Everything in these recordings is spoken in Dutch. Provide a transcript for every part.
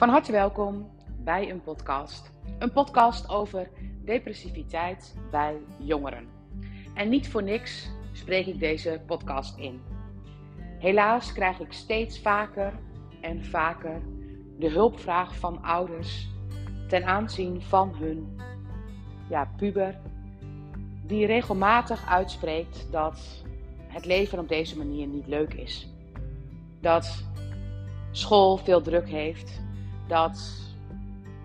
Van harte welkom bij een podcast. Een podcast over depressiviteit bij jongeren. En niet voor niks spreek ik deze podcast in. Helaas krijg ik steeds vaker en vaker de hulpvraag van ouders ten aanzien van hun ja, puber, die regelmatig uitspreekt dat het leven op deze manier niet leuk is. Dat school veel druk heeft, dat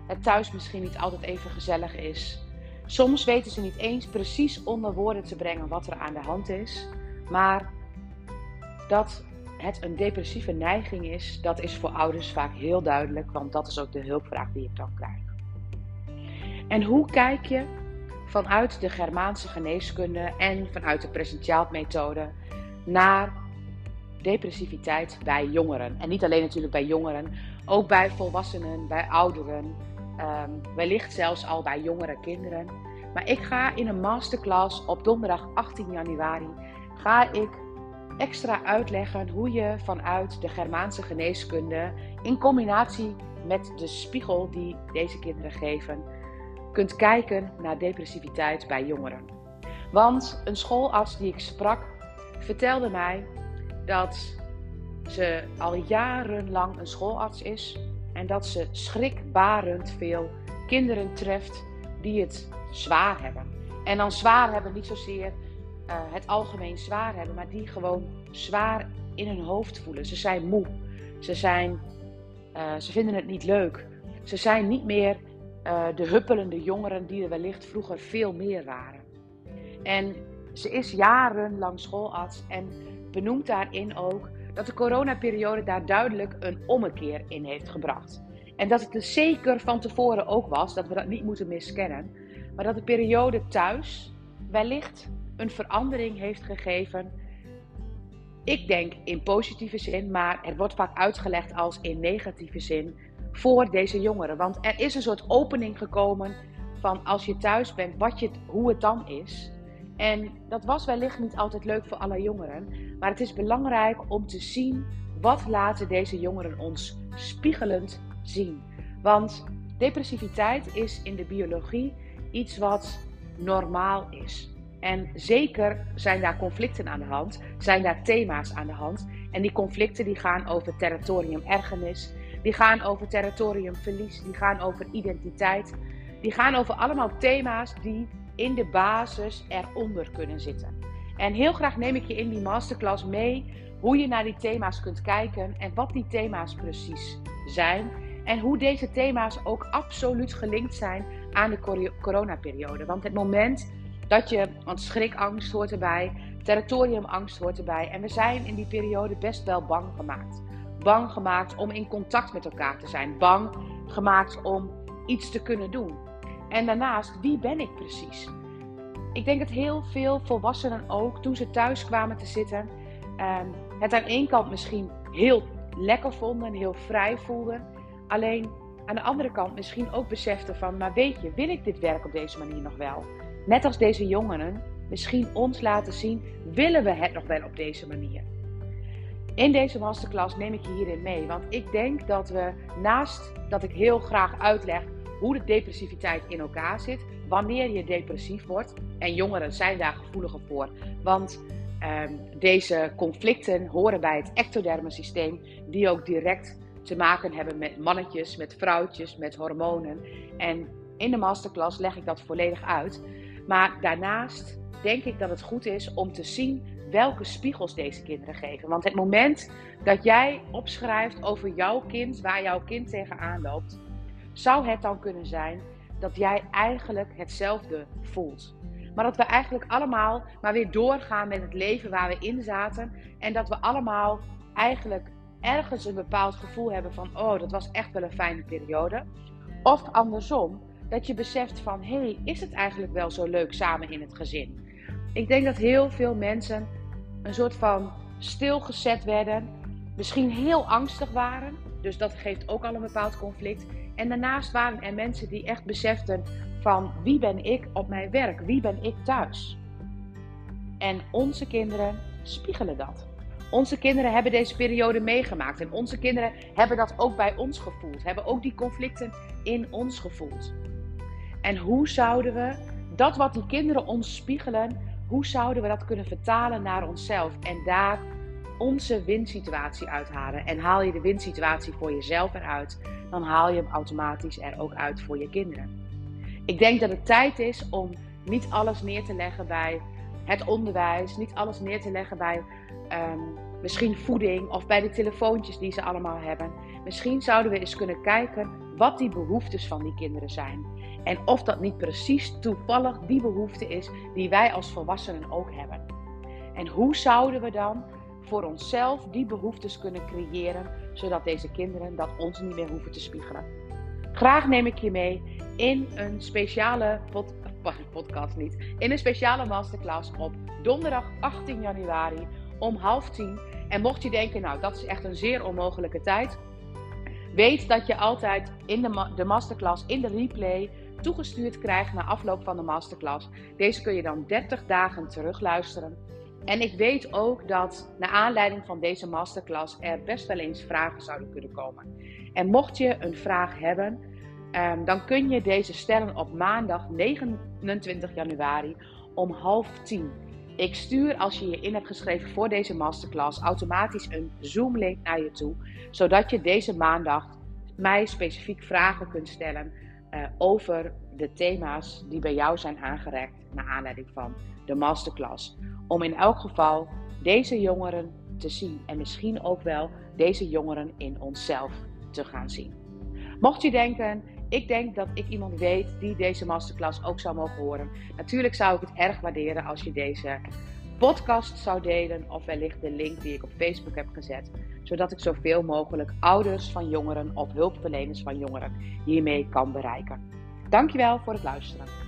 het thuis misschien niet altijd even gezellig is. Soms weten ze niet eens precies onder woorden te brengen wat er aan de hand is, maar dat het een depressieve neiging is, dat is voor ouders vaak heel duidelijk, want dat is ook de hulpvraag die ik dan krijg. En hoe kijk je vanuit de Germaanse geneeskunde en vanuit de presentiaalmethode naar depressiviteit bij jongeren? En niet alleen natuurlijk bij jongeren, ook bij volwassenen, bij ouderen, um, wellicht zelfs al bij jongere kinderen. Maar ik ga in een masterclass op donderdag 18 januari ga ik extra uitleggen hoe je vanuit de Germaanse geneeskunde in combinatie met de spiegel die deze kinderen geven, kunt kijken naar depressiviteit bij jongeren. Want een schoolarts die ik sprak vertelde mij dat ze al jarenlang een schoolarts is en dat ze schrikbarend veel kinderen treft die het zwaar hebben. En dan zwaar hebben niet zozeer uh, het algemeen zwaar hebben, maar die gewoon zwaar in hun hoofd voelen. Ze zijn moe. Ze, zijn, uh, ze vinden het niet leuk. Ze zijn niet meer uh, de huppelende jongeren die er wellicht vroeger veel meer waren. En ze is jarenlang schoolarts en benoemt daarin ook dat de coronaperiode daar duidelijk een ommekeer in heeft gebracht. En dat het er zeker van tevoren ook was, dat we dat niet moeten miskennen, maar dat de periode thuis wellicht een verandering heeft gegeven. Ik denk in positieve zin, maar het wordt vaak uitgelegd als in negatieve zin voor deze jongeren. Want er is een soort opening gekomen van als je thuis bent, wat je, hoe het dan is. En dat was wellicht niet altijd leuk voor alle jongeren, maar het is belangrijk om te zien wat laten deze jongeren ons spiegelend zien. Want depressiviteit is in de biologie iets wat normaal is. En zeker zijn daar conflicten aan de hand, zijn daar thema's aan de hand. En die conflicten die gaan over territorium ergernis, die gaan over territoriumverlies, die gaan over identiteit. Die gaan over allemaal thema's die in de basis eronder kunnen zitten. En heel graag neem ik je in die masterclass mee hoe je naar die thema's kunt kijken en wat die thema's precies zijn. En hoe deze thema's ook absoluut gelinkt zijn aan de coronaperiode. Want het moment dat je, want schrikangst hoort erbij, territoriumangst hoort erbij. En we zijn in die periode best wel bang gemaakt. Bang gemaakt om in contact met elkaar te zijn. Bang gemaakt om iets te kunnen doen. En daarnaast, wie ben ik precies? Ik denk dat heel veel volwassenen ook, toen ze thuis kwamen te zitten, ehm, het aan één kant misschien heel lekker vonden en heel vrij voelden. Alleen aan de andere kant misschien ook beseften van, maar weet je, wil ik dit werk op deze manier nog wel? Net als deze jongeren misschien ons laten zien, willen we het nog wel op deze manier? In deze masterclass neem ik je hierin mee, want ik denk dat we naast dat ik heel graag uitleg hoe de depressiviteit in elkaar zit, wanneer je depressief wordt, en jongeren zijn daar gevoeliger voor, want um, deze conflicten horen bij het ectoderme systeem, die ook direct te maken hebben met mannetjes, met vrouwtjes, met hormonen. En in de masterclass leg ik dat volledig uit. Maar daarnaast denk ik dat het goed is om te zien welke spiegels deze kinderen geven. Want het moment dat jij opschrijft over jouw kind, waar jouw kind tegenaan loopt, zou het dan kunnen zijn dat jij eigenlijk hetzelfde voelt. Maar dat we eigenlijk allemaal maar weer doorgaan met het leven waar we in zaten. En dat we allemaal eigenlijk ergens een bepaald gevoel hebben van: oh, dat was echt wel een fijne periode. Of andersom, dat je beseft van: hé, hey, is het eigenlijk wel zo leuk samen in het gezin? Ik denk dat heel veel mensen een soort van stilgezet werden, misschien heel angstig waren. Dus dat geeft ook al een bepaald conflict. En daarnaast waren er mensen die echt beseften van wie ben ik op mijn werk? Wie ben ik thuis? En onze kinderen spiegelen dat. Onze kinderen hebben deze periode meegemaakt en onze kinderen hebben dat ook bij ons gevoeld, hebben ook die conflicten in ons gevoeld. En hoe zouden we dat wat die kinderen ons spiegelen, hoe zouden we dat kunnen vertalen naar onszelf en daar onze winsituatie uithalen? En haal je de winsituatie voor jezelf eruit, dan haal je hem automatisch er ook uit voor je kinderen. Ik denk dat het tijd is om niet alles neer te leggen bij het onderwijs, niet alles neer te leggen bij ehm, misschien voeding of bij de telefoontjes die ze allemaal hebben. Misschien zouden we eens kunnen kijken wat die behoeftes van die kinderen zijn. En of dat niet precies toevallig die behoefte is die wij als volwassenen ook hebben. En hoe zouden we dan voor onszelf die behoeftes kunnen creëren, zodat deze kinderen dat ons niet meer hoeven te spiegelen. Graag neem ik je mee in een speciale pod, podcast niet, in een speciale masterclass op donderdag 18 januari om half tien. En mocht je denken, nou dat is echt een zeer onmogelijke tijd, weet dat je altijd in de, de masterclass, in de replay, toegestuurd krijgt na afloop van de masterclass. Deze kun je dan 30 dagen terugluisteren. En ik weet ook dat naar aanleiding van deze masterclass er best wel eens vragen zouden kunnen komen. En mocht je een vraag hebben, ehm, dan kun je deze stellen op maandag 29 januari om half tien. Ik stuur als je je in hebt geschreven voor deze masterclass automatisch een Zoom-link naar je toe, zodat je deze maandag mij specifiek vragen kunt stellen uh, over de thema's die bij jou zijn aangereikt naar aanleiding van de masterclass. Om in elk geval deze jongeren te zien en misschien ook wel deze jongeren in onszelf te gaan zien. Mocht je denken, ik denk dat ik iemand weet die deze masterclass ook zou mogen horen. Natuurlijk zou ik het erg waarderen als je deze podcast zou delen of wellicht de link die ik op Facebook heb gezet, zodat ik zoveel mogelijk ouders van jongeren of hulpverleners van jongeren hiermee kan bereiken. Dankjewel voor het luisteren.